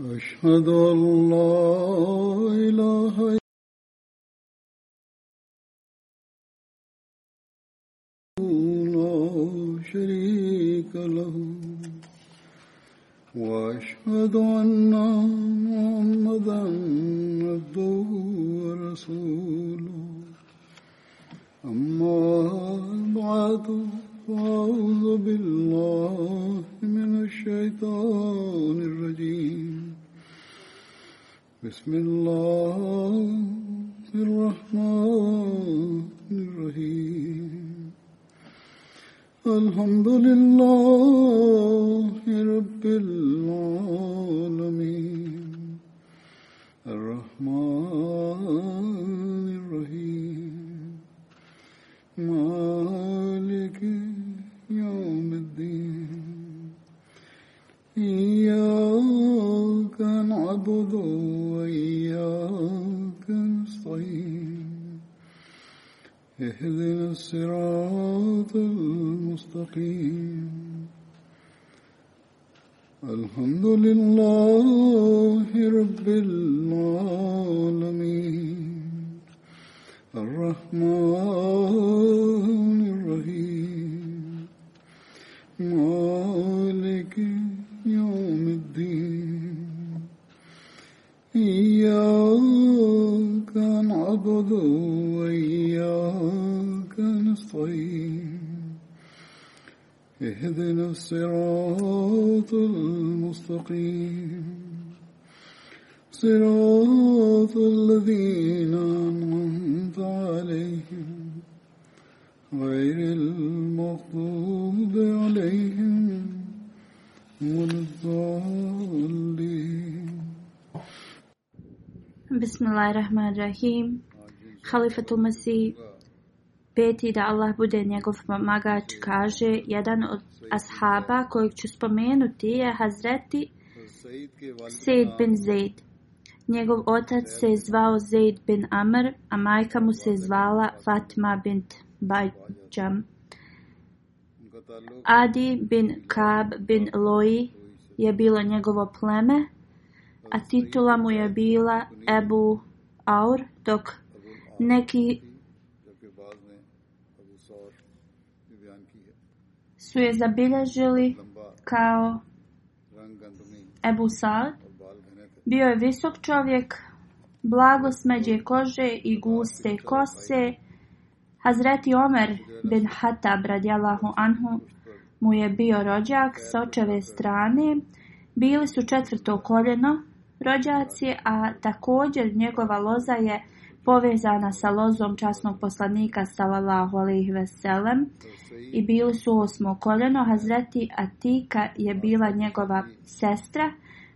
أشهد أن لا إله إلا شريك له واشهد ان الرحيم اهدنا الصراط المستقيم صراط الذين أنعمت عليهم غير المغضوب عليهم ولا الضالين بسم الله الرحمن الرحيم خليفة المسيح peti da Allah bude njegov pomagač, kaže jedan od ashaba kojeg ću spomenuti je Hazreti Sejid bin Zaid. Njegov otac se zvao Zaid bin Amr, a majka mu se zvala Fatma bint Bajjam. Adi bin Kab bin Loi je bilo njegovo pleme, a titula mu je bila Ebu Aur, dok neki su je zabilježili kao Ebu Saad. Bio je visok čovjek, blago smeđe kože i guste kose. Hazreti Omer bin Hatab radijalahu anhu mu je bio rođak s očeve strane. Bili su četvrto koljeno rođaci, a također njegova loza je povezana sa lozom časnog poslanika sallallahu alejhi ve sellem i bili su osmo koljeno Hazreti Atika je bila njegova sestra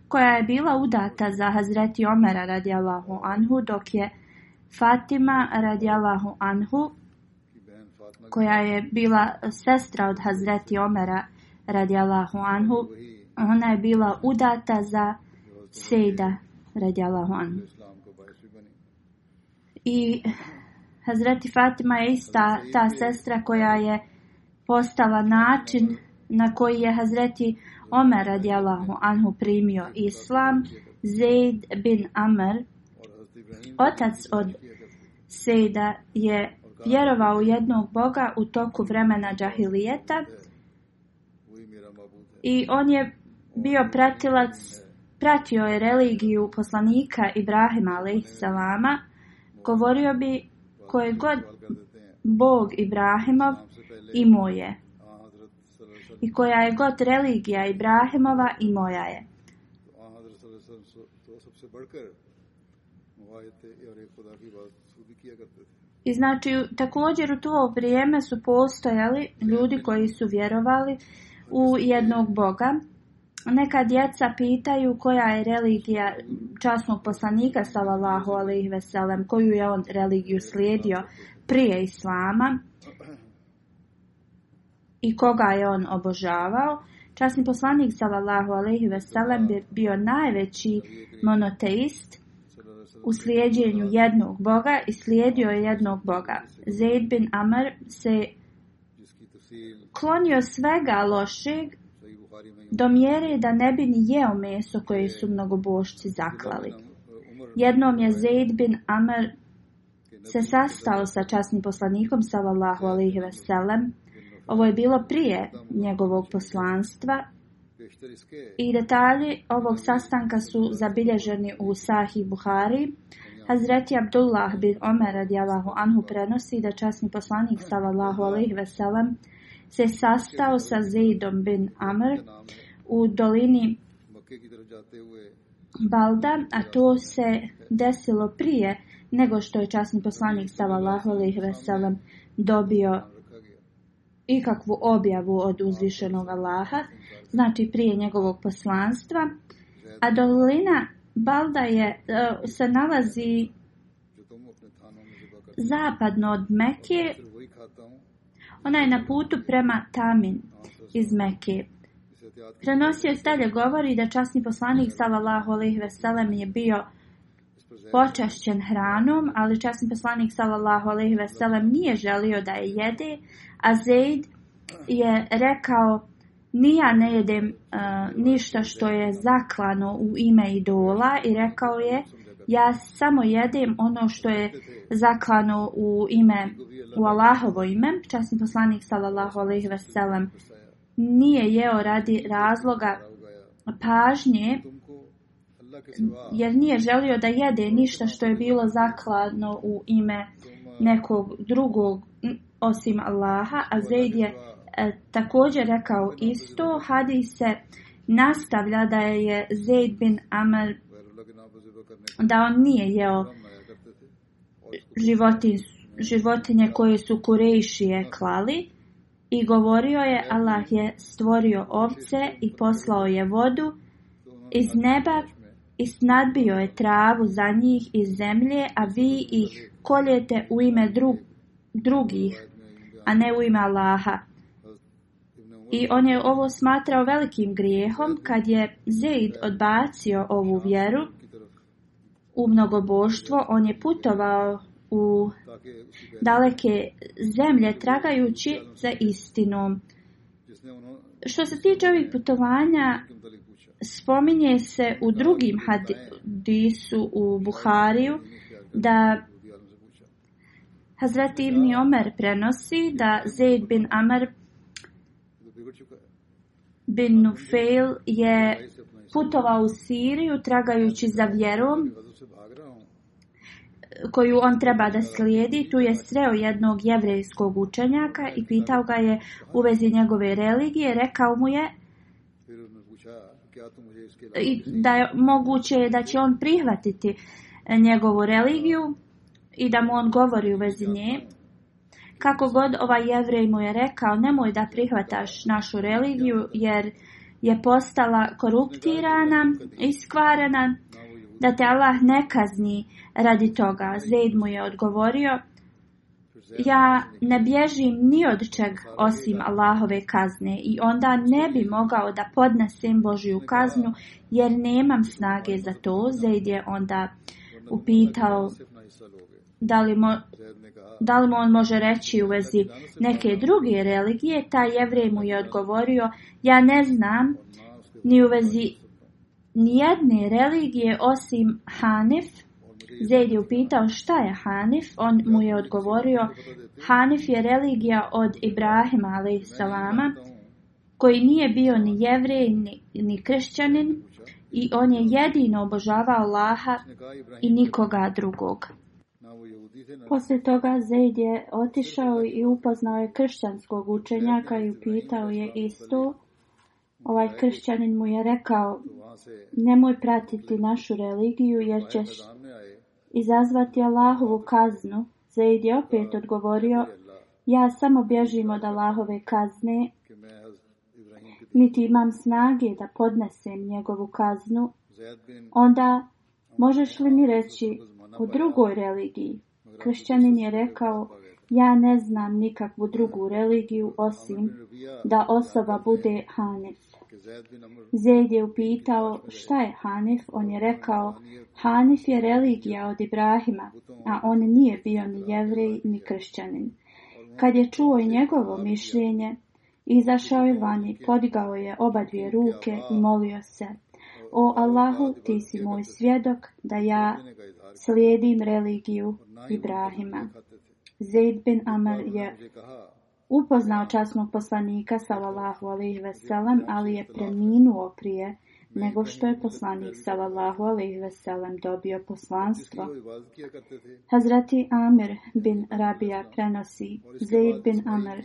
koja je bila udata za Hazreti Omera radijallahu anhu dok je Fatima radijallahu anhu koja je bila sestra od Hazreti Omera radijallahu anhu ona je bila udata za Sejda radijallahu anhu I Hazreti Fatima je ista ta sestra koja je postala način na koji je Hazreti Omer radijalahu anhu primio islam, Zaid bin Amr, otac od Sejda je vjerovao u jednog boga u toku vremena džahilijeta i on je bio pratilac, pratio je religiju poslanika Ibrahima alaihissalama govorio bi koje god Bog Ibrahimov i moje. I koja je god religija Ibrahimova i moja je. I znači, također u to vrijeme su postojali ljudi koji su vjerovali u jednog Boga. Neka djeca pitaju koja je religija časnog poslanika sallallahu alejhi ve sellem, koju je on religiju slijedio prije islama i koga je on obožavao. Časni poslanik sallallahu alejhi ve sellem bi bio najveći monoteist u slijedjenju jednog boga i slijedio jednog boga. Zaid bin Amr se klonio svega lošeg do mjere da ne bi ni jeo meso koje su mnogobošci zaklali. Jednom je Zaid bin Amr se sastao sa časnim poslanikom sallallahu alaihi veselem. Ovo je bilo prije njegovog poslanstva i detalji ovog sastanka su zabilježeni u Sahih Buhari. Hazreti Abdullah bin Omer radijalahu anhu prenosi da časni poslanik sallallahu alaihi veselem se sastao sa Zaidom bin Amr u dolini Balda, a to se desilo prije nego što je časni poslanik sallallahu alejhi ve sellem dobio ikakvu objavu od uzvišenog Allaha, znači prije njegovog poslanstva. A dolina Balda je e, se nalazi zapadno od Mekke Ona je na putu prema Tamin iz Mekke. Prenosio stelje govori da časni poslanik sallallahu alejhi ve sellem je bio počašćen hranom, ali časni poslanik sallallahu alejhi ve sellem nije želio da je jede, a Zaid je rekao Ni ja ne jedem uh, ništa što je zaklano u ime idola i rekao je uh, Ja samo jedem ono što je zaklano u ime u Allahovo ime. Časni poslanik sallallahu alejhi ve sellem nije jeo radi razloga pažnje jer nije želio da jede ništa što je bilo zakladno u ime nekog drugog osim Allaha a Zaid je e, također rekao isto hadise nastavlja da je Zaid bin Amr da on nije jeo životin, životinje koje su kurejšije klali i govorio je Allah je stvorio ovce i poslao je vodu iz neba i snadbio je travu za njih iz zemlje, a vi ih koljete u ime dru, drugih, a ne u ime Allaha. I on je ovo smatrao velikim grijehom kad je Zaid odbacio ovu vjeru u mnogoboštvo, on je putovao u daleke zemlje tragajući za istinom. Što se tiče ovih putovanja, spominje se u drugim hadisu u Buhariju da Hazret Ibn Omer prenosi da Zaid bin Amr bin Nufail je putovao u Siriju tragajući za vjerom koju on treba da slijedi, tu je sreo jednog jevrejskog učenjaka i pitao ga je u vezi njegove religije, rekao mu je da je moguće da će on prihvatiti njegovu religiju i da mu on govori u vezi nje. Kako god ovaj jevrej mu je rekao, nemoj da prihvataš našu religiju jer je postala koruptirana, iskvarena da te Allah ne kazni radi toga. Zaid mu je odgovorio, ja ne bježim ni od čeg osim Allahove kazne i onda ne bi mogao da podnesem Božju kaznu jer nemam snage za to. Zaid je onda upitao da li, mo, da li mu on može reći u vezi neke druge religije. Ta jevrej mu je odgovorio, ja ne znam ni u vezi nijedne religije osim Hanif. Zaid je upitao šta je Hanif, on mu je odgovorio Hanif je religija od Ibrahima a.s. koji nije bio ni jevrej ni, ni kršćanin i on je jedino obožavao Laha i nikoga drugog. Poslije toga Zaid je otišao i upoznao je kršćanskog učenjaka i upitao je isto. Ovaj kršćanin mu je rekao Nemoj pratiti našu religiju ovaj jer ćeš izazvati Allahovu kaznu. Zaid je opet ovaj odgovorio, ja samo bježim od Allahove kazne, niti imam snage da podnesem njegovu kaznu. Onda možeš li mi reći u drugoj religiji? Hršćanin je rekao, ja ne znam nikakvu drugu religiju osim da osoba bude Hanif. Zed je upitao šta je Hanif, on je rekao Hanif je religija od Ibrahima, a on nije bio ni jevrij ni kršćanin. Kad je čuo i njegovo mišljenje, izašao je van i podigao je oba dvije ruke i molio se O Allahu, ti si moj svjedok da ja slijedim religiju Ibrahima. Zaid bin Amr je upoznao časnog poslanika sallallahu alejhi ve sellem, ali je preminuo prije nego što je poslanik sallallahu alejhi ve sellem dobio poslanstvo. Hazrat Amir bin Rabija prenosi, Zaid bin Amr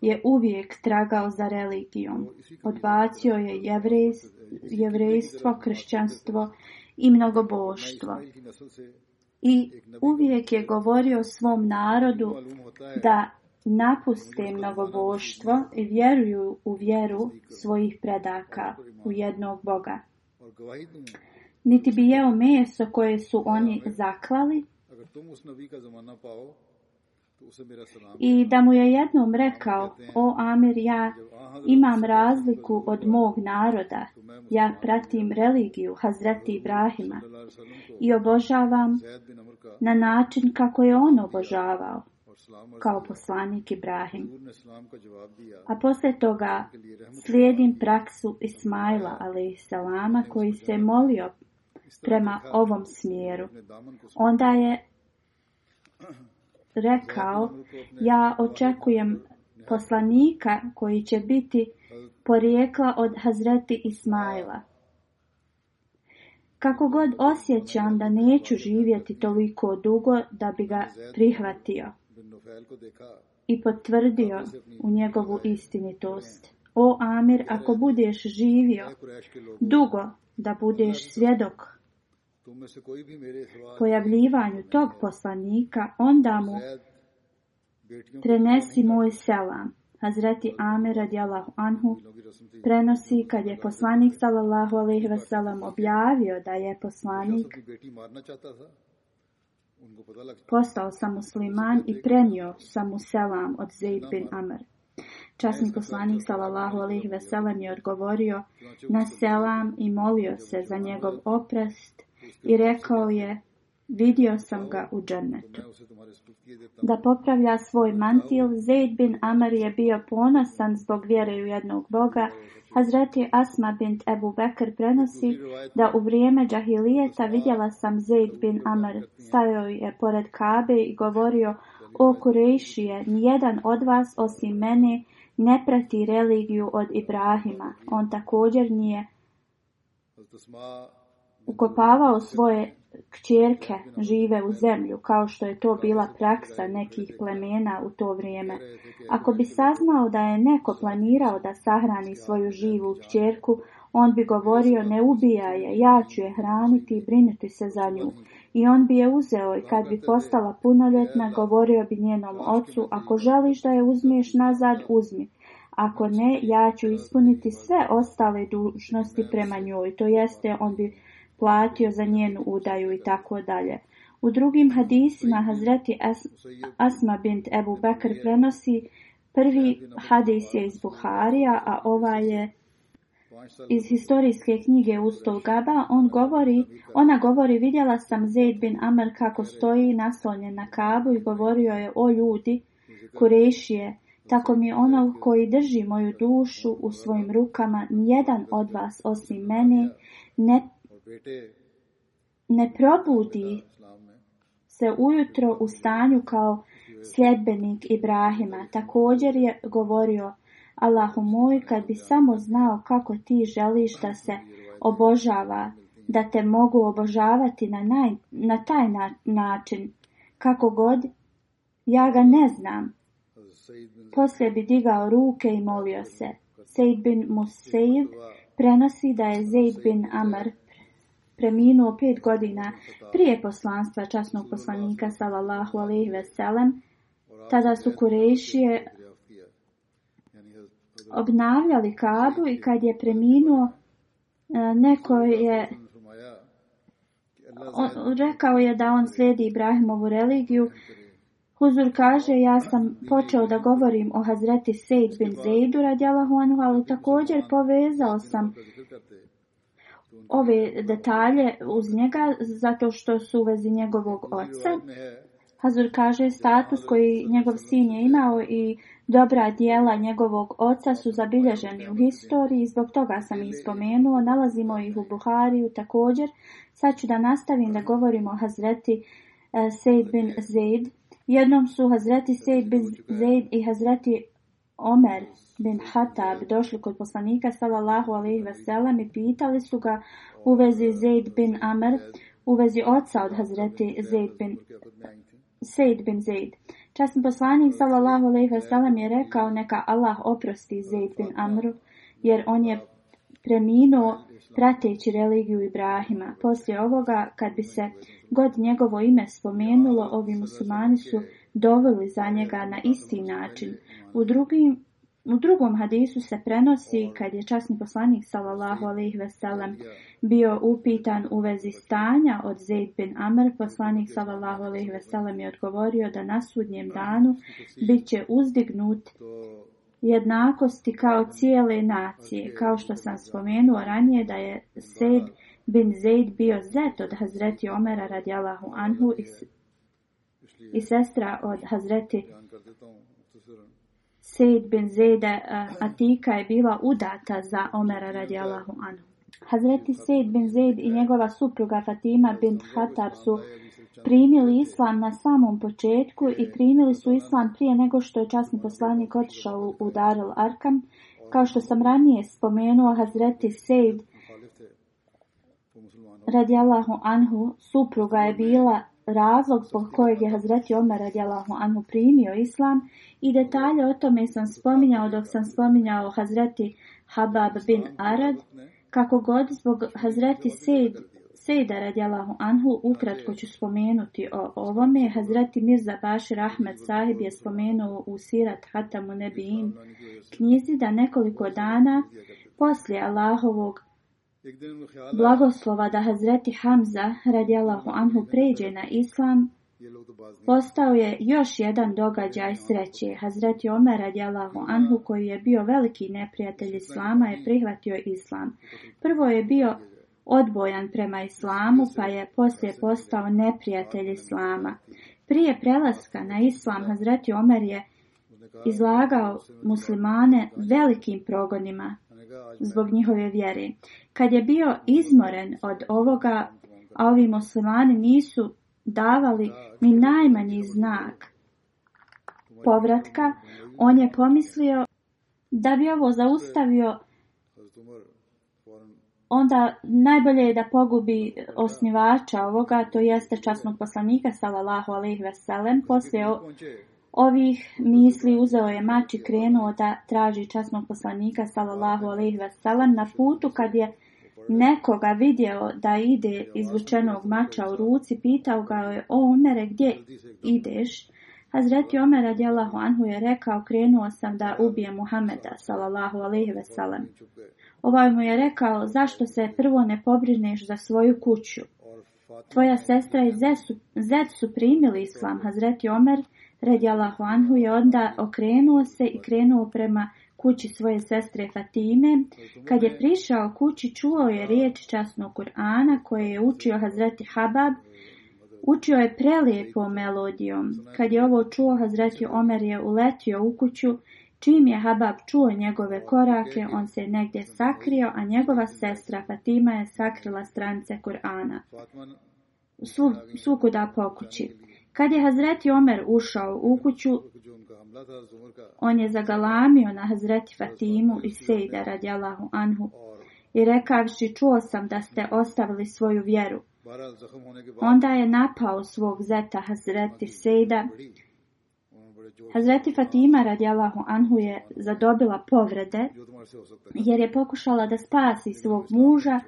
je uvijek tragao za religijom, odbacio je jevrej, jevrejstvo, kršćanstvo i mnogoboštvo. I uvijek je govorio svom narodu da napuste mnogoboštvo i vjeruju u vjeru svojih predaka, u jednog Boga. Niti bi jeo meso koje su oni zaklali i da mu je jednom rekao, o Amir, ja imam razliku od mog naroda, ja pratim religiju Hazreti Ibrahima i obožavam na način kako je on obožavao kao poslanik Ibrahim. A posle toga slijedim praksu Ismaila alaihissalama koji se molio prema ovom smjeru. Onda je rekao, ja očekujem poslanika koji će biti porijekla od Hazreti Ismaila. Kako god osjećam da neću živjeti toliko dugo da bi ga prihvatio i potvrdio u njegovu istinitost. O Amir, ako budeš živio dugo da budeš svjedok pojavljivanju tog poslanika, onda mu prenesi moj selam. Hazreti Amir radijalahu anhu prenosi kad je poslanik sallallahu alaihi wasallam objavio da je poslanik Postao sam musliman i prenio sam mu selam od Zaid bin Amr. Časni poslanik sallallahu alejhi ve sellem je odgovorio na selam i molio se za njegov oprest i rekao je Vidio sam ga u džernetu. Da popravlja svoj mantil, Zaid bin Amar je bio ponosan zbog vjere u jednog boga. Hazreti Asma bint Ebu Bekr prenosi da u vrijeme džahilijeta vidjela sam Zaid bin Amar. Stajao je pored Kabe i govorio, o Kurejšije, nijedan od vas osim mene ne prati religiju od Ibrahima. On također nije ukopavao svoje kćerke žive u zemlju, kao što je to bila praksa nekih plemena u to vrijeme. Ako bi saznao da je neko planirao da sahrani svoju živu kćerku, on bi govorio ne ubija je, ja ću je hraniti i brinuti se za nju. I on bi je uzeo i kad bi postala punoljetna, govorio bi njenom ocu, ako želiš da je uzmiješ nazad, uzmi. Ako ne, ja ću ispuniti sve ostale dužnosti prema njoj, to jeste on bi platio za njenu udaju i tako dalje. U drugim hadisima Hazreti Asma bint Ebu Bekr prenosi prvi hadis je iz Buharija, a ova je iz historijske knjige Ustol Gaba. On govori, ona govori, vidjela sam Zaid bin Amr kako stoji naslonjen na Kabu i govorio je o ljudi Kurešije. Tako mi je ono koji drži moju dušu u svojim rukama, nijedan od vas osim mene ne ne probudi se ujutro u stanju kao sljedbenik Ibrahima. Također je govorio, Allahu moj, kad bi samo znao kako ti želiš da se obožava, da te mogu obožavati na, naj, na taj na, način, kako god, ja ga ne znam. Poslije bi digao ruke i molio se. Sejd bin Musejiv prenosi da je Zejd bin Amr preminuo pet godina prije poslanstva časnog poslanika sallallahu alaihi veselem, tada su Kurešije obnavljali Kabu i kad je preminuo, e, neko je on, rekao je da on slijedi Ibrahimovu religiju. Huzur kaže, ja sam počeo da govorim o Hazreti Sejd bin Zeidu radijalahu anhu, ali također povezao sam ove detalje uz njega zato što su u vezi njegovog oca. Hazur kaže status koji njegov sin je imao i dobra dijela njegovog oca su zabilježeni u historiji. Zbog toga sam ih spomenuo. Nalazimo ih u Buhariju također. Sad ću da nastavim da govorimo o Hazreti e, Sejd bin Zaid. Jednom su Hazreti Sejd bin Zaid i Hazreti Omer bin Hatab došli kod poslanika sallallahu alaihi veselam i pitali su ga u vezi Zaid bin Amr, u vezi oca od Hazreti Zaid bin Said bin Zaid. Časni poslanik sallallahu alaihi veselam je rekao neka Allah oprosti Zaid bin Amru jer on je preminuo prateći religiju Ibrahima. Poslije ovoga, kad bi se god njegovo ime spomenulo, ovi musulmani su dovoljili za njega na isti način. U drugim U drugom hadisu se prenosi kad je časni poslanik sallallahu alejhi ve sellem bio upitan u vezi stanja od Zaid bin Amr poslanik sallallahu alejhi ve sellem je odgovorio da na sudnjem danu biće uzdignut jednakosti kao cijele nacije kao što sam spomenuo ranije da je Zaid bin Zaid bio zet od Hazreti Omera radijallahu anhu i, i sestra od Hazreti Sejd bin Zede uh, Atika je bila udata za Omera radijalahu anhu. Hazreti Sejd bin Zed i njegova supruga Fatima bin Hatab su primili islam na samom početku i primili su islam prije nego što je časni poslanik otišao u Daril Arkam. Kao što sam ranije spomenuo, Hazreti Sejd radijalahu anhu, supruga je bila razlog zbog kojeg je Hazreti Omer radijalahu anhu primio islam i detalje o tome sam spominjao dok sam spominjao Hazreti Habab bin Arad, kako god zbog Hazreti Sejd, Sejda radijalahu anhu, ukratko ću spomenuti o ovome, Hazreti Mirza Bašir Ahmed sahib je spomenuo u Sirat Hatamu Nebi'in knjizi da nekoliko dana poslije Allahovog Blagoslova da Hazreti Hamza, radijalahu anhu, pređe na islam, postao je još jedan događaj sreće. Hazreti Omer, radijalahu anhu, koji je bio veliki neprijatelj islama, je prihvatio islam. Prvo je bio odbojan prema islamu, pa je poslije postao neprijatelj islama. Prije prelaska na islam, Hazreti Omer je izlagao muslimane velikim progonima, zbog njihove vjere. Kad je bio izmoren od ovoga, a ovi muslimani nisu davali ni najmanji znak povratka, on je pomislio da bi ovo zaustavio, onda najbolje je da pogubi osnivača ovoga, to jeste časnog poslanika, salallahu alaihi veselem, poslije ovoga ovih misli uzeo je mač i krenuo da traži časnog poslanika sallallahu alejhi ve sellem na putu kad je nekoga vidio da ide izvučenog mača u ruci pitao ga je o Omere gdje ideš Hazreti Omer radijallahu anhu je rekao krenuo sam da ubijem Muhameda sallallahu alejhi ve sellem Ovaj mu je rekao zašto se prvo ne pobrineš za svoju kuću Tvoja sestra i zet su, zet su primili islam, Hazreti Omer radijalahu anhu je onda okrenuo se i krenuo prema kući svoje sestre Fatime. Kad je prišao kući čuo je riječ časnog Kur'ana koje je učio Hazreti Habab. Učio je prelijepo melodijom. Kad je ovo čuo Hazreti Omer je uletio u kuću. Čim je Habab čuo njegove korake, on se negdje sakrio, a njegova sestra Fatima je sakrila strance Kur'ana. Su, sukuda po kući. Kad je Hazreti Omer ušao u kuću, on je zagalamio na Hazreti Fatimu i Sejda radijalahu anhu i rekavši čuo sam da ste ostavili svoju vjeru. Onda je napao svog zeta Hazreti Sejda. Hazreti Fatima radijalahu anhu je zadobila povrede jer je pokušala da spasi svog muža.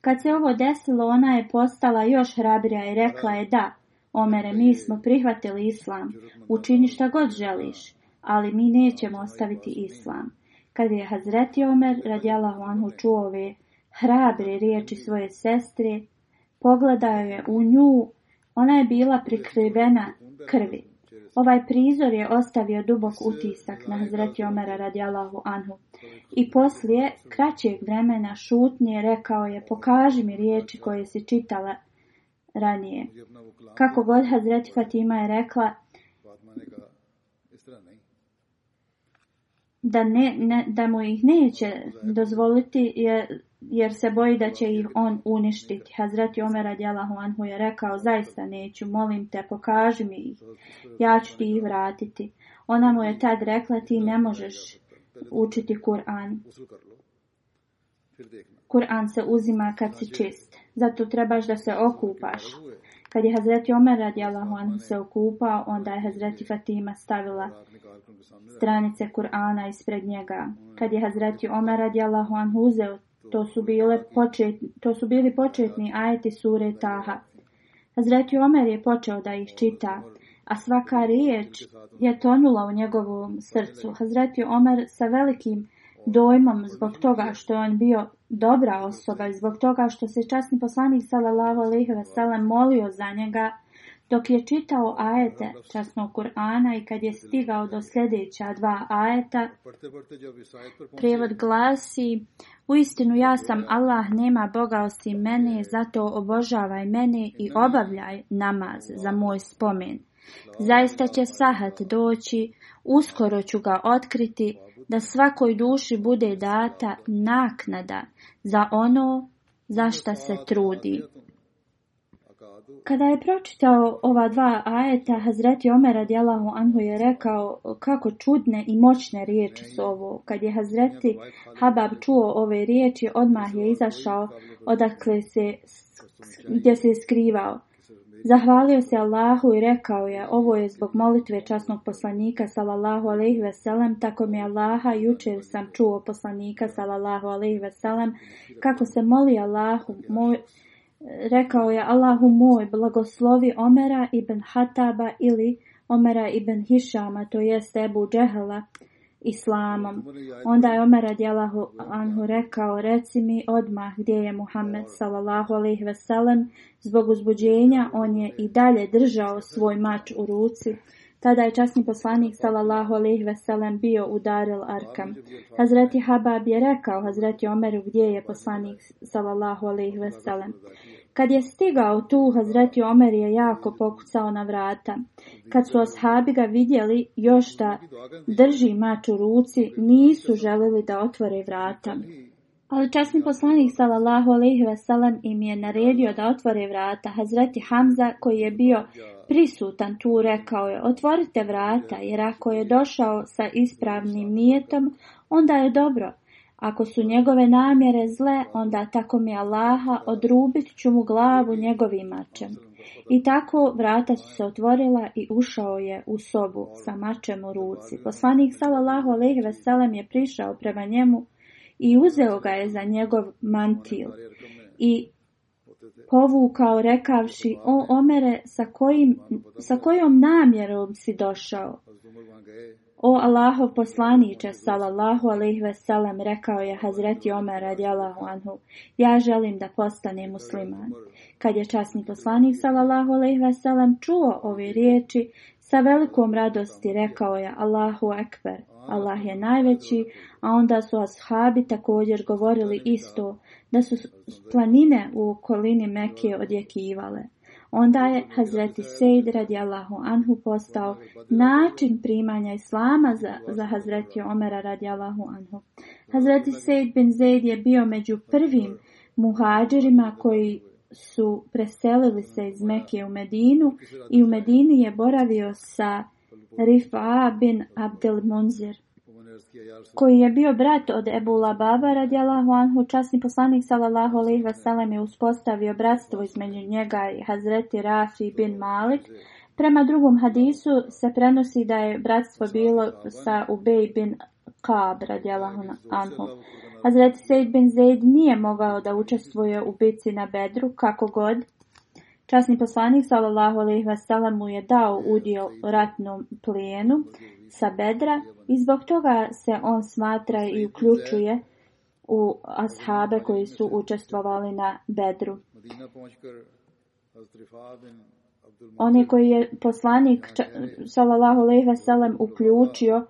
Kad se ovo desilo, ona je postala još hrabrija i rekla je da, Omere, mi smo prihvatili islam, učini šta god želiš, ali mi nećemo ostaviti islam. Kad je Hazreti Omer radijalahu anhu čuo ove hrabre riječi svoje sestre, pogledao je u nju, ona je bila prikrivena krvi. Ovaj prizor je ostavio dubok utisak na Hazreti Omera radijalahu anhu. I poslije kraćeg vremena šutnje rekao je, pokaži mi riječi koje si čitala ranije. Kako god Hazreti Fatima je rekla da, ne, ne, da mu ih neće dozvoliti jer, jer se boji da će ih on uništiti. Hazreti Omer Adjelahu Anhu je rekao zaista neću, molim te, pokaži mi ih, ja ću ti ih vratiti. Ona mu je tad rekla ti ne možeš učiti Kur'an. Kur'an se uzima kad si čist zato trebaš da se okupaš. Kad je Hazreti Omer radijalahu anhu se okupao, onda je Hazreti Fatima stavila stranice Kur'ana ispred njega. Kad je Hazreti Omer radijalahu anhu uzeo, to su, bile počet, to su bili početni ajeti sure Taha. Hazreti Omer je počeo da ih čita, a svaka riječ je tonula u njegovom srcu. Hazreti Omer sa velikim srcem dojmom zbog toga što je on bio dobra osoba i zbog toga što se časni poslanik salalavo alaihi vasalam molio za njega, dok je čitao ajete časnog Kur'ana i kad je stigao do sljedeća dva ajeta, prijevod glasi, u istinu ja sam Allah, nema Boga osim mene, zato obožavaj mene i obavljaj namaz za moj spomen. Zaista će sahat doći, uskoro ću ga otkriti, da svakoj duši bude data naknada za ono za šta se trudi. Kada je pročitao ova dva ajeta, Hazreti Omer radijalahu anhu je rekao kako čudne i moćne riječi su ovo. Kad je Hazreti Habab čuo ove riječi, odmah je izašao odakle se, gdje se je skrivao. Zahvalio se Allahu i rekao je, ovo je zbog molitve časnog poslanika sallallahu alaihi veselem, tako mi Allaha jučer sam čuo poslanika sallallahu alaihi veselem, kako se moli Allahu, moj, rekao je, Allahu moj, blagoslovi Omera ibn Hataba ili Omera ibn Hišama, to jest Ebu Džehala, islamom. Onda je Omer radijalahu anhu rekao, reci mi odmah gdje je Muhammed sallallahu alaihi veselem. Zbog uzbuđenja on je i dalje držao svoj mač u ruci. Tada je časni poslanik sallallahu alaihi veselem bio u Daril Arkam. Hazreti Habab je rekao Hazreti Omeru gdje je poslanik sallallahu alaihi veselem. Kad je stigao tu, Hazreti Omer je jako pokucao na vrata. Kad su oshabi ga vidjeli još da drži mač u ruci, nisu želili da otvore vrata. Ali časni poslanik s.a.v. im je naredio da otvore vrata. Hazreti Hamza, koji je bio prisutan tu, rekao je, otvorite vrata, jer ako je došao sa ispravnim nijetom, onda je dobro, Ako su njegove namjere zle, onda tako mi Allaha odrubit ću mu glavu njegovim mačem. I tako vrata su se otvorila i ušao je u sobu sa mačem u ruci. Poslanik sallallahu alejhi ve sellem je prišao prema njemu i uzeo ga je za njegov mantil i povukao rekavši: "O Omere, sa kojim sa kojom namjerom si došao?" O Allahov poslaniće, salallahu alaihi veselam, rekao je Hazreti Omer radijalahu anhu, ja želim da postane musliman. Kad je časni poslanik, salallahu alaihi veselam, čuo ove riječi, sa velikom radosti rekao je Allahu ekber, Allah je najveći, a onda su ashabi također govorili isto, da su planine u okolini Mekije odjekivale onda je Hazreti Sejd radijallahu anhu postao način primanja islama za, za Hazreti Omera radijallahu anhu. Hazreti Sejd bin Zaid je bio među prvim muhađirima koji su preselili se iz Mekije u Medinu i u Medini je boravio sa Rifa bin Abdel Munzir koji je bio brat od Ebu Lababa radijalahu anhu, časni poslanik salallahu alaihi vasalem je uspostavio bratstvo između njega i Hazreti Rafi bin Malik. Prema drugom hadisu se prenosi da je bratstvo bilo sa Ubej bin Kaab radijalahu anhu. Hazreti Sejid bin Zaid nije mogao da učestvuje u bici na bedru kako god. Časni poslanik salallahu alaihi vasalem mu je dao udio ratnom plijenu sa bedra i zbog toga se on smatra i uključuje u ashabe koji su učestvovali na bedru. One koji je poslanik sallallahu alejhi ve sellem uključio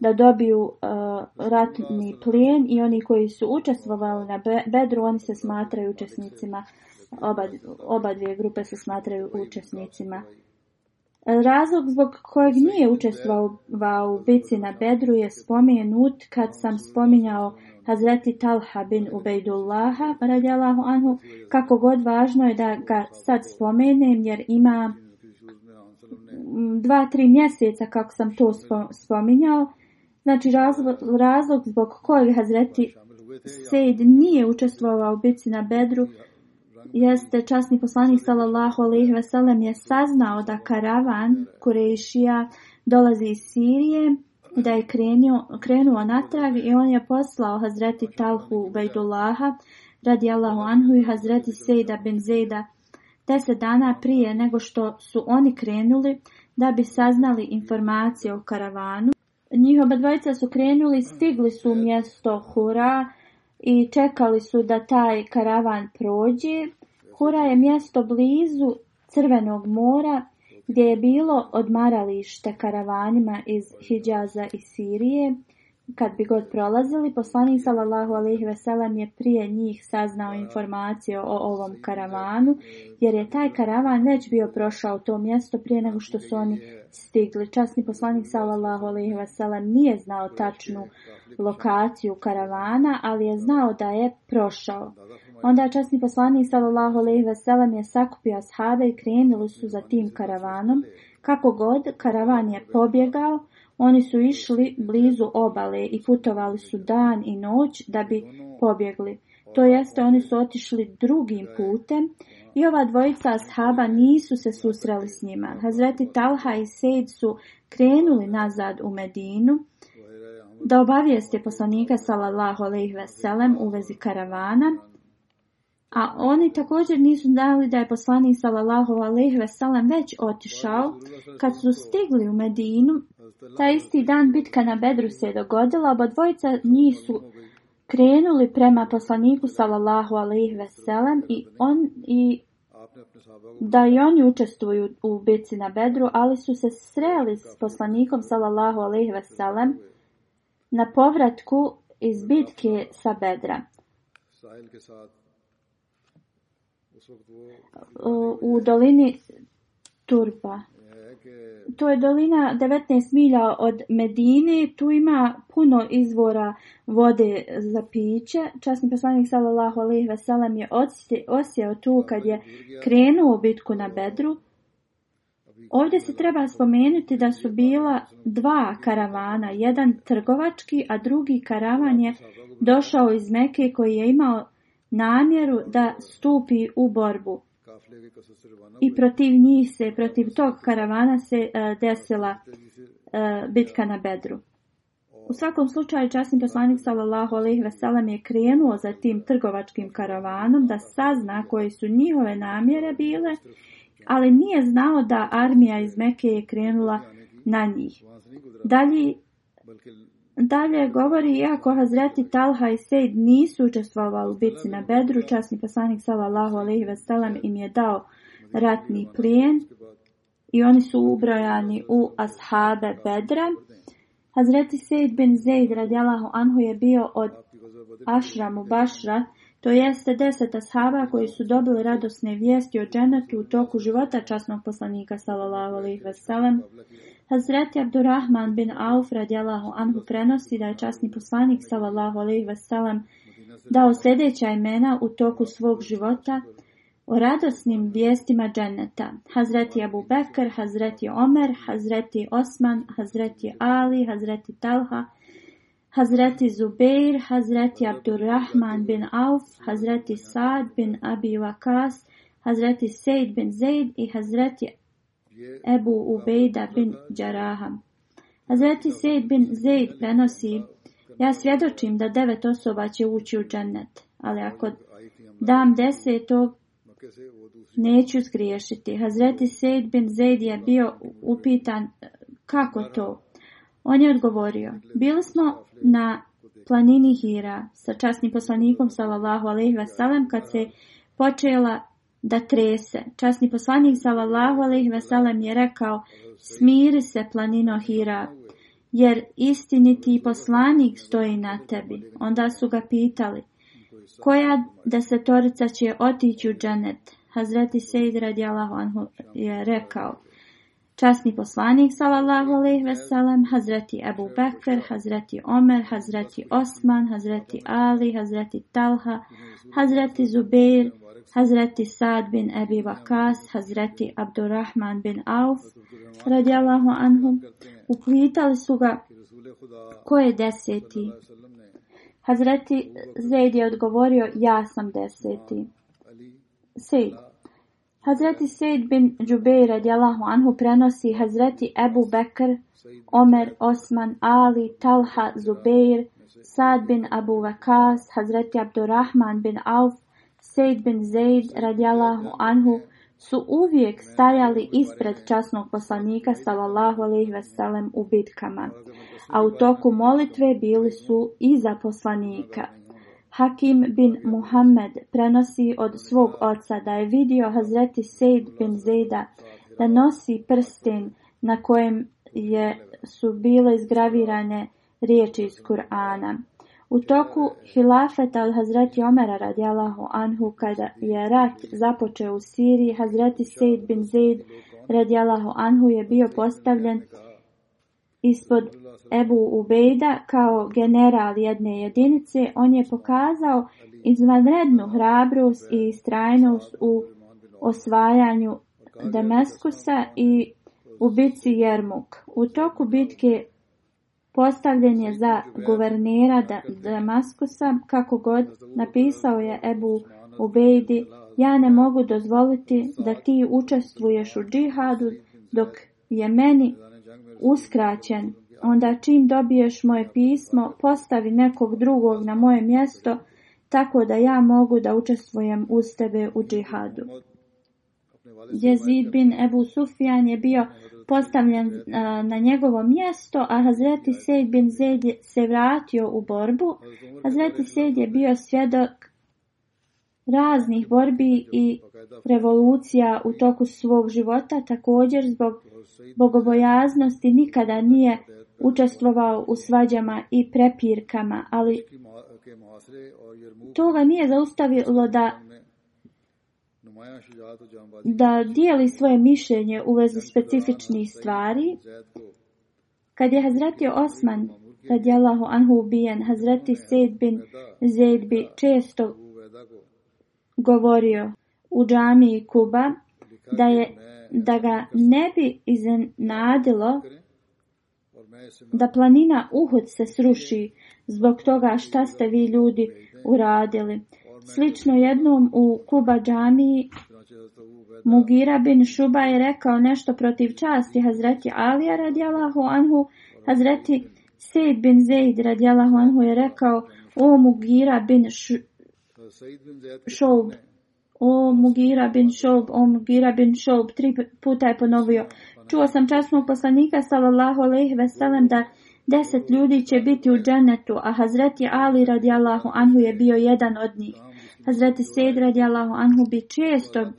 da dobiju uh, ratni plijen i oni koji su učestvovali na bedru oni se smatraju učesnicima oba oba dvije grupe se smatraju učesnicima Razlog zbog kojeg nije učestvovao u bici na Bedru je spomenut kad sam spominjao Hazreti Talha bin Ubejdullaha radijalahu anhu, kako god važno je da ga sad spomenem jer ima mm, dva, tri mjeseca kako sam to spominjao. Znači razlog, razlog zbog kojeg Hazreti Sejd nije učestvovao u bici na Bedru je jeste časni poslanik sallallahu alejhi ve sellem je saznao da karavan Kurejšija dolazi iz Sirije da je krenuo krenuo natrag i on je poslao Hazreti Talhu Bejdullaha radijallahu anhu i Hazreti Sejda bin Zeida deset dana prije nego što su oni krenuli da bi saznali informacije o karavanu. Njihova dvojica su krenuli, stigli su u mjesto Hura, i čekali su da taj karavan prođe. Hura je mjesto blizu Crvenog mora gdje je bilo odmaralište karavanima iz Hidžaza i Sirije. Kad bi god prolazili, poslanik sallallahu alaihi veselam je prije njih saznao informaciju o ovom karavanu, jer je taj karavan neć bio prošao to mjesto prije nego što su oni stigli. Časni poslanik sallallahu alaihi veselam nije znao tačnu lokaciju karavana, ali je znao da je prošao. Onda časni poslanik sallallahu alaihi veselam je sakupio ashave i krenili su za tim karavanom. Kako god, karavan je pobjegao. Oni su išli blizu obale i putovali su dan i noć da bi pobjegli. To jeste, oni su otišli drugim putem i ova dvojica ashaba nisu se susreli s njima. Hazreti Talha i Sejd su krenuli nazad u Medinu da obavijeste poslanika sallallahu alaihi veselem u vezi karavana. A oni također nisu dali da je poslani sallallahu alejhi ve sellem već otišao kad su stigli u Medinu. Taj isti dan bitka na Bedru se je dogodila, oba dvojica nisu krenuli prema poslaniku sallallahu alejhi ve sellem i on i da i oni učestvuju u bitci na Bedru, ali su se sreli s poslanikom sallallahu alejhi ve sellem na povratku iz bitke sa Bedra. Sahil ke sath u dolini Turba. To je dolina 19 milja od Medine, tu ima puno izvora vode za piće. Časni poslanik sallallahu alejhi ve sellem je osjeo tu dakle, kad je krenuo bitku na Bedru. Ovdje se treba spomenuti da su bila dva karavana, jedan trgovački, a drugi karavan je znači, došao iz Mekke koji je imao namjeru da stupi u borbu. I protiv njih se, protiv tog karavana se e, desila e, bitka na Bedru. U svakom slučaju, časni poslanik s.a.v. je krenuo za tim trgovačkim karavanom da sazna koje su njihove namjere bile, ali nije znao da armija iz Meke je krenula na njih. Dalji Dalje govori, iako Hazreti Talha i Sejd nisu učestvovali u bitci na Bedru, časni poslanik sallallahu alaihi ve sellem im je dao ratni plijen i oni su ubrojani u ashabe Bedra. Hazreti Sejd bin Zejd radijalahu anhu je bio od Ašramu Bašra, to jeste deset ashaba koji su dobili radosne vijesti o dženetu u toku života časnog poslanika sallallahu alaihi ve sellem. Hazreti Abdurrahman bin Auf radijalahu anhu prenosi da je časni poslanik sallallahu alaihi vasallam dao sljedeća imena u toku svog života o radosnim vijestima dženneta. Hazreti Abu Bekr, Hazreti Omer, Hazreti Osman, Hazreti Ali, Hazreti Talha, Hazreti Zubeir, Hazreti Abdurrahman bin Auf, Hazreti Saad bin Abi Waqas, Hazreti Seyd bin Zaid i Hazreti Ebu Ubejda bin Đaraha. Hazreti Sejid bin Zejid prenosi, ja svjedočim da devet osoba će ući u džennet, ali ako dam desetog, neću skriješiti. Hazreti Sejid bin Zejid je bio upitan kako to. On je odgovorio, bili smo na planini Hira sa časnim poslanikom sallallahu alaihi wasallam kad se počela da trese. Časni poslanik sallallahu alejhi ve sellem je rekao: "Smiri se, planino Hira, jer istiniti poslanik stoji na tebi." Onda su ga pitali: "Koja desetorica će otići u dženet?" Hazreti Sejid radijallahu anhu je rekao: Časni poslanik, salallahu alaihi veselam, Hazreti Ebu Bekr, Hazreti Omer, Hazreti Osman, Hazreti Ali, Hazreti Talha, Hazreti Zubeir, Hazreti Sad bin Ebi Vakas, Hazreti Abdurrahman bin Auf, radijallahu anhum, uplitali su ga ko je deseti. Hazreti Zaid je odgovorio, ja sam deseti. Sejd. Hazreti Sejd bin Džubej, radijallahu anhu, prenosi Hazreti Ebu Bekr, Omer, Osman, Ali, Talha, Zubeir, Sad bin Abu Vakas, Hazreti Abdurrahman bin Auf, Sejd bin Zaid radijallahu anhu su uvijek stajali ispred časnog poslanika sallallahu alejhi ve sellem u bitkama. A u toku molitve bili su i za poslanika. Hakim bin Muhammed prenosi od svog oca da je vidio Hazreti Sejd bin Zaida da nosi prsten na kojem je su bile izgravirane riječi iz Kur'ana. U toku hilafeta od Hazreti Omera radijalahu anhu, kada je rat započeo u Siriji, Hazreti Sejd bin Zaid radijalahu anhu je bio postavljen ispod Ebu Ubejda kao general jedne jedinice. On je pokazao izvanrednu hrabrost i strajnost u osvajanju Demeskusa i u bitci Jermuk. U toku bitke postavljen je za guvernera da, Damaskusa, kako god, napisao je Ebu Ubejdi, ja ne mogu dozvoliti da ti učestvuješ u džihadu dok je meni uskraćen. Onda čim dobiješ moje pismo, postavi nekog drugog na moje mjesto, tako da ja mogu da učestvujem uz tebe u džihadu. Jezid bin Ebu Sufjan je bio postavljen a, na njegovo mjesto, a Hazreti Sejd bin Zed se vratio u borbu. Hazreti Sejd je bio svjedok raznih borbi i revolucija u toku svog života, također zbog bogobojaznosti nikada nije učestvovao u svađama i prepirkama, ali toga nije zaustavilo da da dijeli svoje mišljenje u vezi specifičnih stvari. Kad je Hazreti Osman, kad je Allahu Anhu ubijen, Hazreti Sejd bin Zejd bi često govorio u džamiji Kuba da, je, da ga ne bi iznenadilo da planina Uhud se sruši zbog toga šta ste vi ljudi uradili. Slično jednom u Kuba džamiji Mugira bin Šuba je rekao nešto protiv časti Hazreti Alija radijalahu anhu. Hazreti Sejid bin Zeid radijalahu anhu je rekao O Mugira bin Šob, o Mugira bin Šob, o Mugira bin Šob, tri puta je ponovio. Čuo sam časnog poslanika sallallahu aleyhi ve sellem da deset ljudi će biti u džanetu, a Hazreti Ali radijalahu anhu je bio jedan od njih. Hazreti Sejid radi Allahu Anhu bi često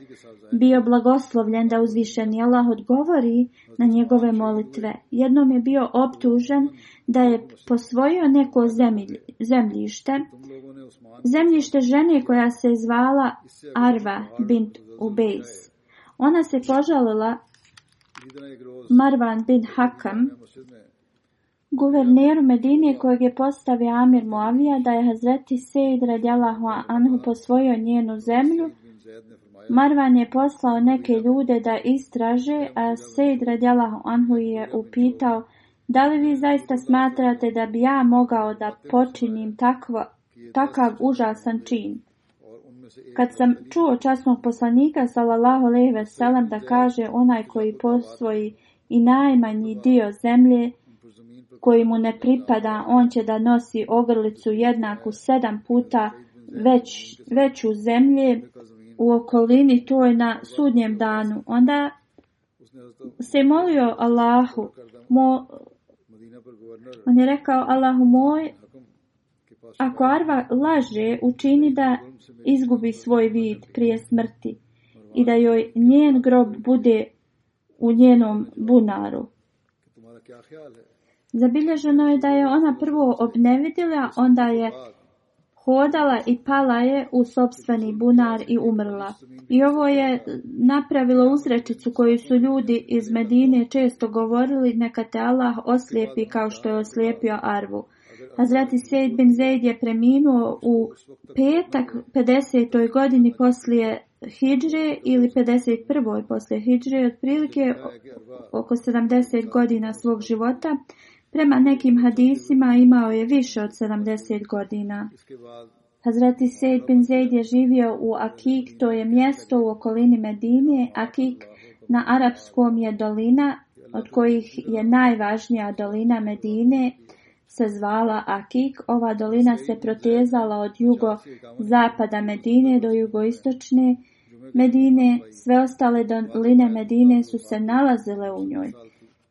bio blagoslovljen da uzvišeni Allah odgovori na njegove molitve. Jednom je bio optužen da je posvojio neko zemlj, zemljište, zemljište žene koja se zvala Arva bint Ubejs. Ona se požalila Marvan bin Hakam Guverneru Medine kojeg je postavio Amir Muavija da je Hazreti Sejid radijalahu anhu posvojio njenu zemlju, Marvan je poslao neke ljude da istraže, a Sejid radijalahu anhu je upitao da li vi zaista smatrate da bi ja mogao da počinim takva, takav užasan čin. Kad sam čuo časnog poslanika sallallahu alejhi ve sellem da kaže onaj koji posvoji i najmanji dio zemlje koji mu ne pripada, on će da nosi ogrlicu jednaku sedam puta već, već u zemlje u okolini toj na sudnjem danu. Onda se molio Allahu, mo, on je rekao Allahu moj, ako Arva laže, učini da izgubi svoj vid prije smrti i da joj njen grob bude u njenom bunaru. Zabilježeno je da je ona prvo obnevidila, onda je hodala i pala je u sobstveni bunar i umrla. I ovo je napravilo uzrečicu koju su ljudi iz Medine često govorili, neka te Allah oslijepi kao što je oslijepio Arvu. Hazreti Sejid bin Zaid je preminuo u petak 50. godini poslije Hidžre ili 51. poslije Hidžre, otprilike oko 70 godina svog života. Prema nekim hadisima imao je više od 70 godina. Hazreti Sejd bin Zaid je živio u Akik, to je mjesto u okolini Medine. Akik na arapskom je dolina, od kojih je najvažnija dolina Medine se zvala Akik. Ova dolina se protezala od jugo-zapada Medine do jugoistočne Medine. Sve ostale doline Medine su se nalazile u njoj.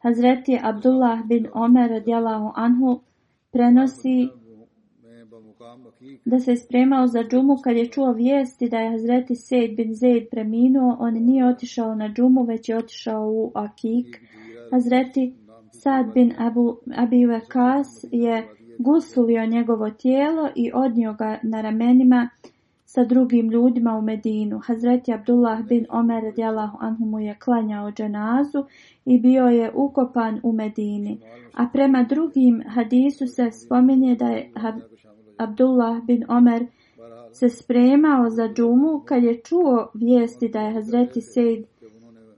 Hazreti Abdullah bin Omer djelahu Anhu prenosi da se spremao za džumu kad je čuo vijesti da je Hazreti Sejd bin Zejd preminuo, on nije otišao na džumu već je otišao u Akik. Hazreti Sad bin Abu, Abi Vakas je gusulio njegovo tijelo i odnio ga na ramenima sa drugim ljudima u Medinu. Hazreti Abdullah bin Omer radijalahu anhu mu je klanjao dženazu i bio je ukopan u Medini. A prema drugim hadisu se spominje da je Hab Abdullah bin Omer se spremao za džumu kad je čuo vijesti da je Hazreti Sejd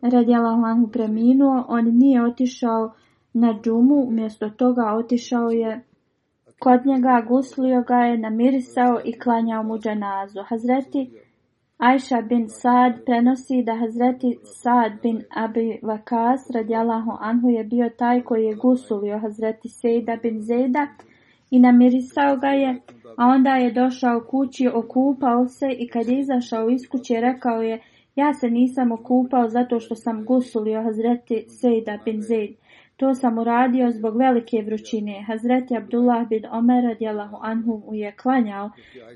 radijalahu anhu preminuo, on nije otišao na džumu, umjesto toga otišao je džumu kod njega, guslio ga je, namirisao i klanjao mu dženazu. Hazreti Ajša bin Saad prenosi da Hazreti Saad bin Abi Vakas radijalahu anhu je bio taj koji je gusulio Hazreti Sejda bin Zejda i namirisao ga je, a onda je došao kući, okupao se i kad je izašao iz kuće rekao je, ja se nisam okupao zato što sam gusulio Hazreti Sejda bin Zejda. To sam uradio zbog velike vrućine. Hazreti Abdullah bin Omer radijalahu anhum je klanjao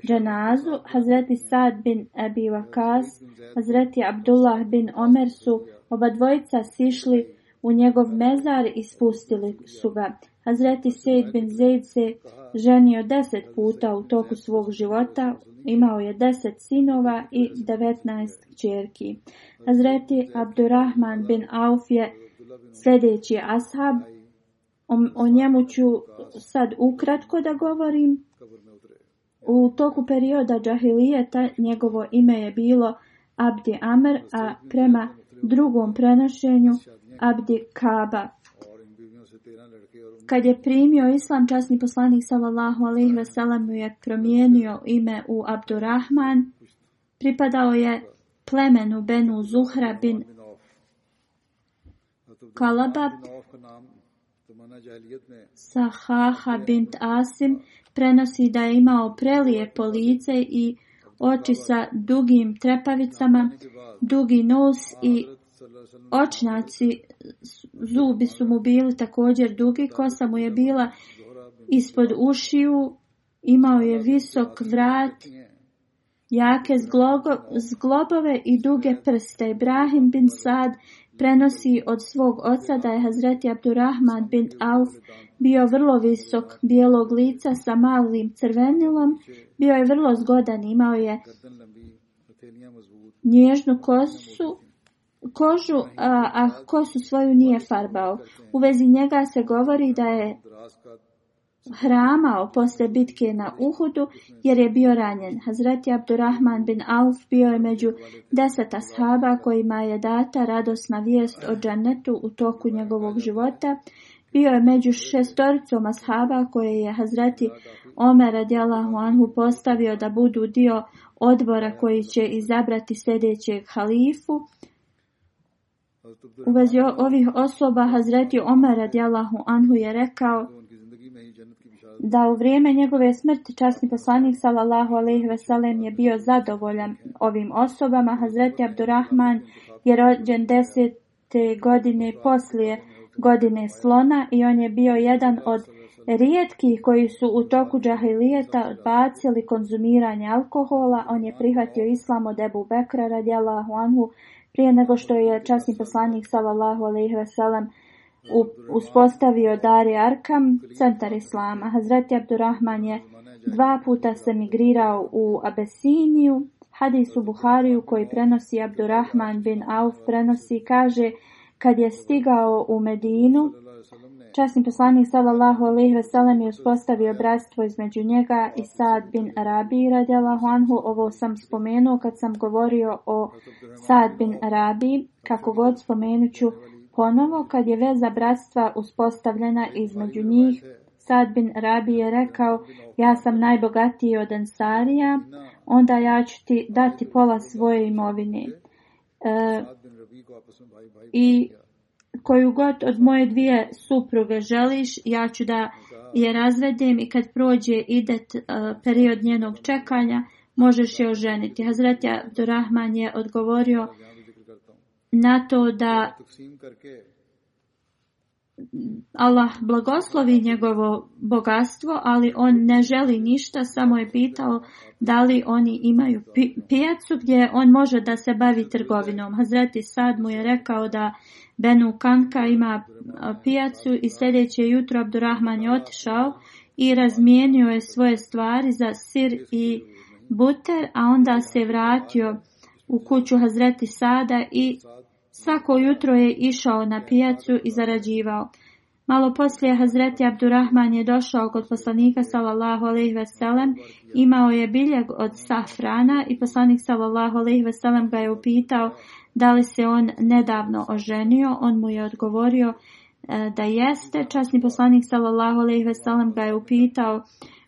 dženazu. Hazreti Sad bin Ebi Vakas, Hazreti Abdullah bin Omer su oba dvojica sišli u njegov mezar i spustili su ga. Hazreti Sejd bin Zejd se ženio deset puta u toku svog života. Imao je deset sinova i devetnaest čerki. Hazreti Abdurrahman bin Auf je sljedeći ashab, o, o njemu ću sad ukratko da govorim. U toku perioda džahilijeta njegovo ime je bilo Abdi Amr, a prema drugom prenošenju Abdi Kaba. Kad je primio islam, časni poslanik sallallahu alaihi ve sellemu je promijenio ime u Abdurrahman. Pripadao je plemenu Benu Zuhra bin Kalabab Sahaha bint Asim prenosi da je imao prelijepo lice i oči sa dugim trepavicama, dugi nos i očnaci, zubi su mu bili također dugi, kosa mu je bila ispod ušiju, imao je visok vrat, jake zglobo, zglobove i duge prste. Ibrahim bin Sad prenosi od svog oca da je Hazreti Abdurrahman bin Auf bio vrlo visok, bijelog lica sa malim crvenilom, bio je vrlo zgodan, imao je nježnu kosu, kožu, a, a kosu svoju nije farbao. U vezi njega se govori da je hramao posle bitke na Uhudu jer je bio ranjen. Hazreti Abdurrahman bin Auf bio je među deset ashaba kojima je data radosna vijest o džanetu u toku njegovog života. Bio je među šestoricom ashaba koje je Hazreti Omer radijalahu anhu postavio da budu dio odbora koji će izabrati sljedećeg halifu. U vezi ovih osoba Hazreti Omer radijalahu anhu je rekao da u vrijeme njegove smrti časni poslanik sallallahu alejhi ve sellem je bio zadovoljan ovim osobama Hazreti Abdulrahman je rođen 10. godine poslije godine slona i on je bio jedan od rijetkih koji su u toku džahilijeta odbacili konzumiranje alkohola on je prihvatio islam od Ebu Bekra radijallahu anhu prije nego što je časni poslanik sallallahu alejhi ve sellem uspostavio Dari Arkam, centar Islama. Hazreti Abdurrahman je dva puta se migrirao u Abesiniju. Hadis u Buhariju koji prenosi Abdurrahman bin Auf prenosi kaže kad je stigao u Medinu, Časni poslanik sallallahu alejhi ve sellem je uspostavio bratstvo između njega i Sad bin Arabi radijallahu anhu. Ovo sam spomenuo kad sam govorio o Sad bin Arabi, kako god spomenuću Ponovo kad je veza bratstva uspostavljena između njih, Sad bin Rabi je rekao, ja sam najbogatiji od Ansarija, onda ja ću ti dati pola svoje imovine. E, I koju god od moje dvije supruge želiš, ja ću da je razvedem i kad prođe ide t, e, period njenog čekanja, možeš je oženiti. Hazreti Abdurrahman je odgovorio, na to da Allah blagoslovi njegovo bogatstvo, ali on ne želi ništa, samo je pitao da li oni imaju pijacu gdje on može da se bavi trgovinom. Hazreti Sad mu je rekao da Benu Kanka ima pijacu i sljedeće jutro Abdurrahman je otišao i razmijenio je svoje stvari za sir i buter, a onda se vratio u kuću Hazreti Sada i svako jutro je išao na pijacu i zarađivao. Malo poslije Hazreti Abdurrahman je došao kod poslanika sallallahu alejhi ve sellem, imao je biljeg od safrana i poslanik sallallahu alejhi ve sellem ga je upitao da li se on nedavno oženio, on mu je odgovorio e, da jeste. Časni poslanik sallallahu alejhi ve sellem ga je upitao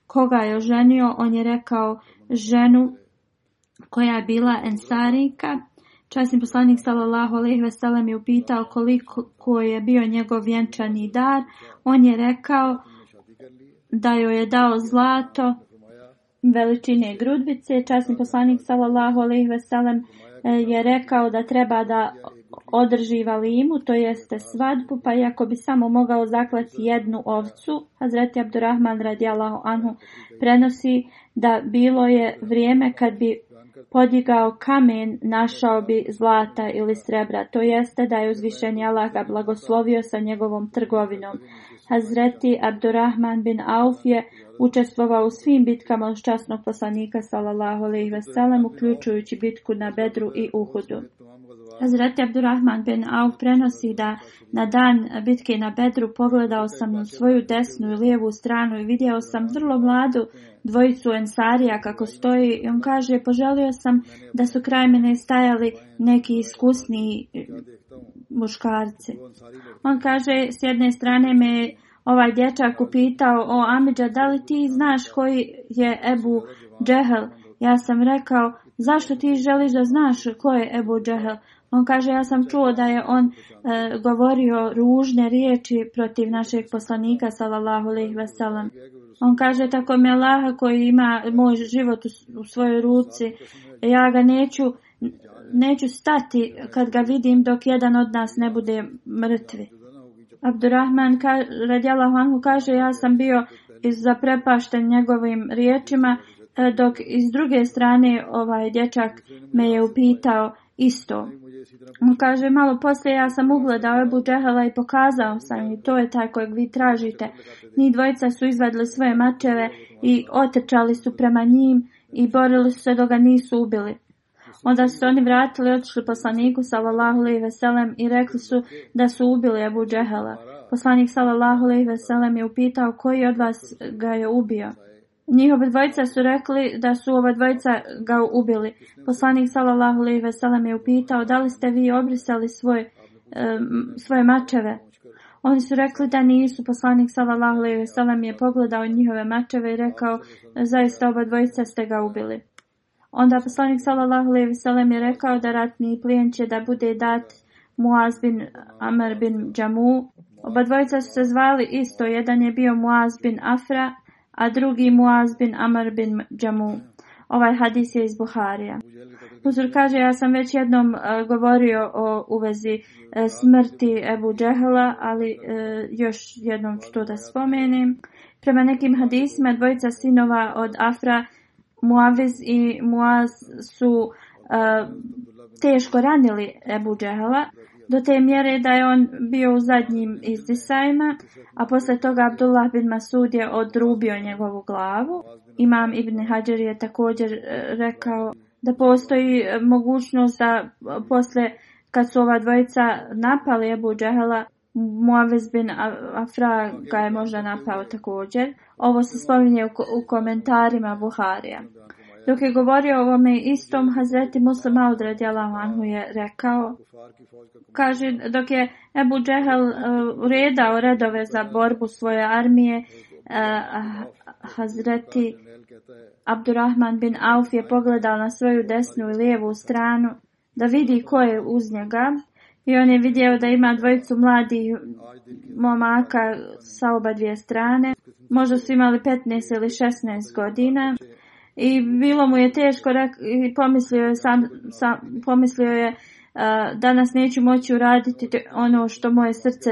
koga je oženio, on je rekao ženu koja je bila Ensarika. Časni poslanik sallallahu alejhi ve sellem je upitao koliko je bio njegov vjenčani dar. On je rekao da joj je dao zlato veličine grudbice. Časni poslanik sallallahu alejhi ve sellem e, je rekao da treba da održi valimu, to jeste svadbu, pa iako bi samo mogao zaklati jednu ovcu, Hazreti Abdurrahman radijalahu anhu prenosi da bilo je vrijeme kad bi podigao kamen, našao bi zlata ili srebra. To jeste da je uzvišen Jalaga blagoslovio sa njegovom trgovinom. Hazreti Abdurrahman bin Auf je učestvovao u svim bitkama od časnog poslanika, salallahu alaihi veselam, uključujući bitku na Bedru i Uhudu. Hazreti Abdurrahman bin Auf prenosi da na dan bitke na Bedru pogledao sam na svoju desnu i lijevu stranu i vidio sam vrlo mladu dvojicu ensarija kako stoji i on kaže poželio sam da su kraj mene stajali neki iskusni eh, muškarci. On kaže s jedne strane me ovaj dječak upitao o Amidža da li ti znaš koji je Ebu Džehel. Ja sam rekao zašto ti želiš da znaš ko je Ebu Džehel. On kaže, ja sam čuo da je on e, govorio ružne riječi protiv našeg poslanika, salallahu alaihi wasalam. On kaže, tako mi Allah koji ima moj život u, u svojoj ruci, ja ga neću, neću stati kad ga vidim dok jedan od nas ne bude mrtvi. Abdurrahman ka, radjala Huangu kaže, ja sam bio zaprepašten njegovim riječima, e, dok iz druge strane ovaj dječak me je upitao isto. On kaže, malo poslije ja sam ugledao Ebu Džehala i pokazao sam i to je taj kojeg vi tražite. Ni dvojica su izvedli svoje mačeve i otrčali su prema njim i borili su se do ga nisu ubili. Onda su oni vratili, otišli poslaniku sallallahu alejhi ve sellem i rekli su da su ubili Abu Džehela. Poslanik sallallahu alejhi ve sellem je upitao koji od vas ga je ubio njihove dvojica su rekli da su ova dvojica ga ubili. Poslanik sallallahu alejhi ve sellem je upitao: "Da li ste vi obrisali svoje e, svoje mačeve?" Oni su rekli da nisu. Poslanik sallallahu alejhi ve sellem je pogledao njihove mačeve i rekao: "Zaista oba dvojica ste ga ubili." Onda poslanik sallallahu alejhi ve sellem je rekao da ratni plijen će da bude dat Muaz bin Amr bin Jamu. Oba dvojica su se zvali isto, jedan je bio Muaz bin Afra, a drugi Muaz bin Amar bin Džamu. Ovaj hadis je iz Buharija. Huzur kaže, ja sam već jednom uh, govorio o uvezi uh, e, smrti Ebu Džehla, ali uh, još jednom ću to da spomenem. Prema nekim hadisima, dvojica sinova od Afra, Muaviz i Muaz su uh, teško ranili Ebu Džehla do te mjere da je on bio u zadnjim izdisajima, a posle toga Abdullah bin Masud je odrubio njegovu glavu. Imam Ibn Hajar je također e, rekao da postoji e, mogućnost da e, posle kad su ova dvojica napali Ebu Džehela, Muavez bin Afra ga je možda napao također. Ovo se spominje u komentarima Buharija. Dok je govorio ovome istom, Hazreti Muslim Audra Djalavanhu je rekao, kaže, dok je Ebu Džehel e, uh, redao redove za borbu svoje armije, uh, Hazreti Abdurrahman bin Auf je pogledao na svoju desnu i lijevu stranu da vidi ko je uz njega. I on je vidio da ima dvojicu mladih momaka sa oba dvije strane. Možda su imali 15 ili 16 godina. I bilo mu je teško rek, i pomislio je, sam, sam, pomislio je a, danas neću moći uraditi ono što moje srce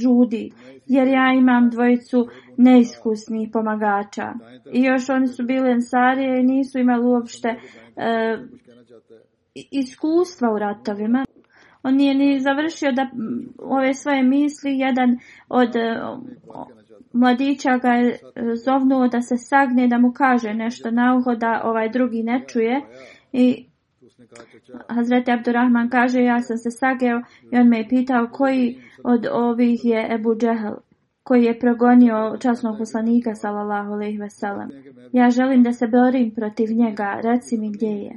žudi. Jer ja imam dvojicu neiskusnih pomagača. I još oni su bili ensarije i nisu imali uopšte a, e, iskustva u ratovima. On nije ni završio da ove svoje misli jedan od... A, a, mladića ga je zovnuo da se sagne, da mu kaže nešto na uho da ovaj drugi ne čuje. I Hazreti Abdurrahman kaže, ja sam se sageo i on me je pitao koji od ovih je Ebu Džehl koji je progonio časnog poslanika, salallahu alaihi veselam. Ja želim da se borim protiv njega, reci mi gdje je.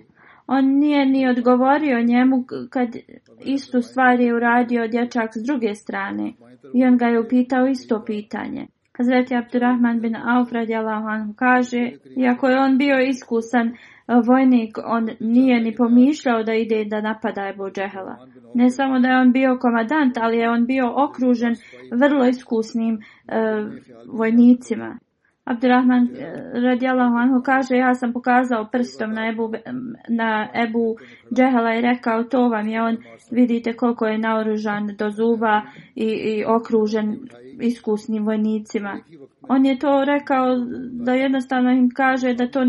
On nije ni odgovorio njemu kad istu stvar je uradio dječak s druge strane. I on ga je upitao isto pitanje. Hazreti Abdurrahman bin Auf radijallahu anhu kaže, iako je on bio iskusan e, vojnik, on nije ni pomišljao da ide da napada Ebu Džehela. Ne samo da je on bio komadant, ali je on bio okružen vrlo iskusnim uh, vojnicima. Abdurrahman e, radijallahu anhu kaže, ja sam pokazao prstom na Ebu, na Ebu Džehela i rekao, to vam je on, vidite koliko je naoružan do zuba i, i okružen iskusnim vojnicima. On je to rekao da jednostavno im kaže da to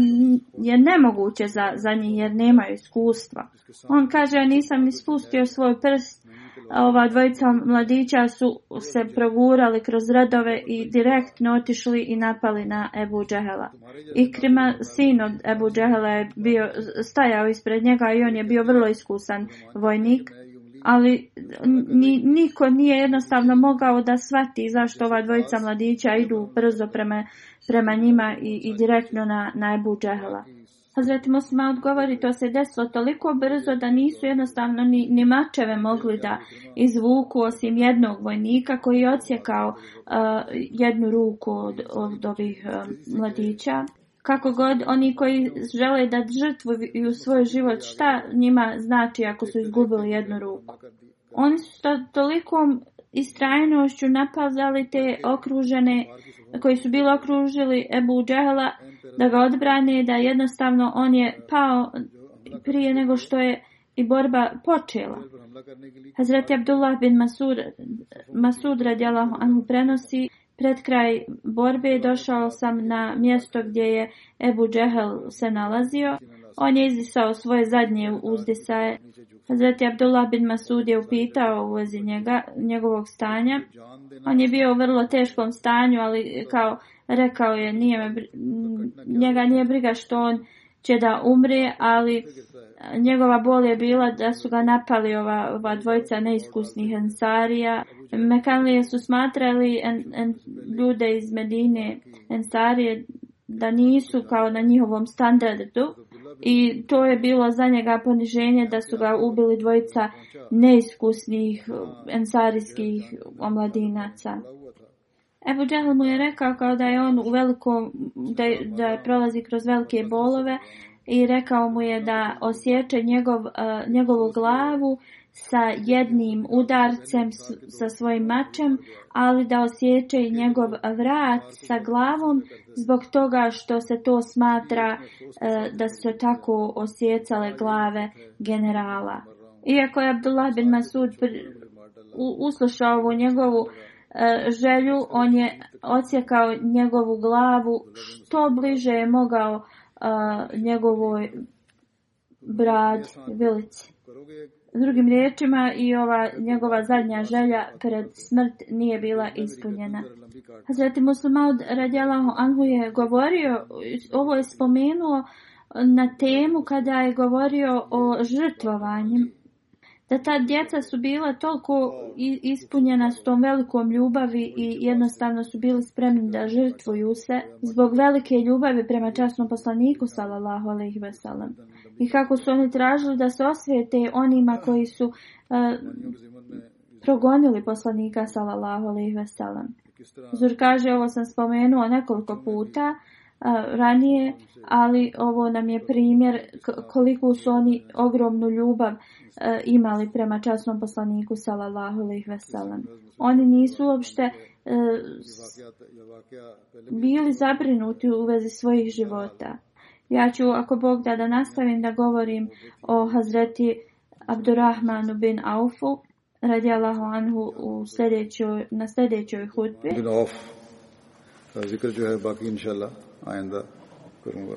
je nemoguće za, za njih jer nemaju iskustva. On kaže ja nisam ispustio svoj prst. Ova dvojica mladića su se progurali kroz redove i direktno otišli i napali na Ebu Džehela. Ikrima, sin od Ebu Džehela, je bio, stajao ispred njega i on je bio vrlo iskusan vojnik ali ni, niko nije jednostavno mogao da svati zašto ova dvojica mladića idu brzo prema, prema njima i, i direktno na, na Ebu Džehla. Hazreti Musma odgovori, to se desilo toliko brzo da nisu jednostavno ni, ni mačeve mogli da izvuku osim jednog vojnika koji je odsjekao uh, jednu ruku od, od ovih uh, mladića kako god oni koji žele da žrtvuju svoj život, šta njima znači ako su izgubili jednu ruku? Oni su to, tolikom istrajnošću napazali te okružene, koji su bili okružili Ebu Džehla, da ga odbrane, da jednostavno on je pao prije nego što je i borba počela. Hazreti Abdullah bin Masud, Masud radijalahu anhu prenosi Pred kraj borbe došao sam na mjesto gdje je Ebu Džehel se nalazio. On je izdisao svoje zadnje uzdisaje. Hazreti Abdullah bin Masud je upitao u vezi njega, njegovog stanja. On je bio u vrlo teškom stanju, ali kao rekao je, nije me, njega nije briga što on uh, će da umre, ali e, njegova bol je bila da su ga napali ova, ova dvojca neiskusnih ensarija. Mekanlije su smatrali en, en, ljude iz Medine ensarije da nisu kao na njihovom standardu i to je bilo za njega poniženje da su ga ubili dvojca neiskusnih ensarijskih omladinaca. Ebu Džehl mu je rekao kao da je on u velikom, da, da je prolazi kroz velike bolove i rekao mu je da osjeće njegov, uh, njegovu glavu sa jednim udarcem s, sa svojim mačem, ali da osjeće i njegov vrat sa glavom zbog toga što se to smatra uh, da su se tako osjecale glave generala. Iako je Abdullah bin Masud pr, u, uslušao ovu njegovu uh, E, želju, on je ocijekao njegovu glavu što bliže je mogao uh, njegovoj brad vilici. Drugim riječima i ova njegova zadnja želja pred smrt nije bila ispunjena. Hazreti Muslimaud Radjelahu Anhu je govorio, ovo je spomenuo na temu kada je govorio o žrtvovanjem da ta djeca su bila toliko ispunjena s tom velikom ljubavi i jednostavno su bili spremni da žrtvuju se zbog velike ljubavi prema časnom poslaniku sallallahu alejhi ve sellem i kako su oni tražili da se osvete onima koji su uh, progonili poslanika sallallahu alejhi ve sellem Zor kaže ovo sam spomenuo nekoliko puta eh, ranije, ali ovo nam je primjer koliko su oni ogromnu ljubav uh, E, imali prema časnom poslaniku sallallahu alejhi ve sellem. Oni nisu uopšte e, bili zabrinuti u vezi svojih života. Ja ću ako Bog da da nastavim da govorim o Hazreti Abdurrahmanu bin Aufu radijallahu anhu u sljedećoj na sljedećoj hutbi. Bin Auf. Zikr jo hai baki inshallah aainda karunga.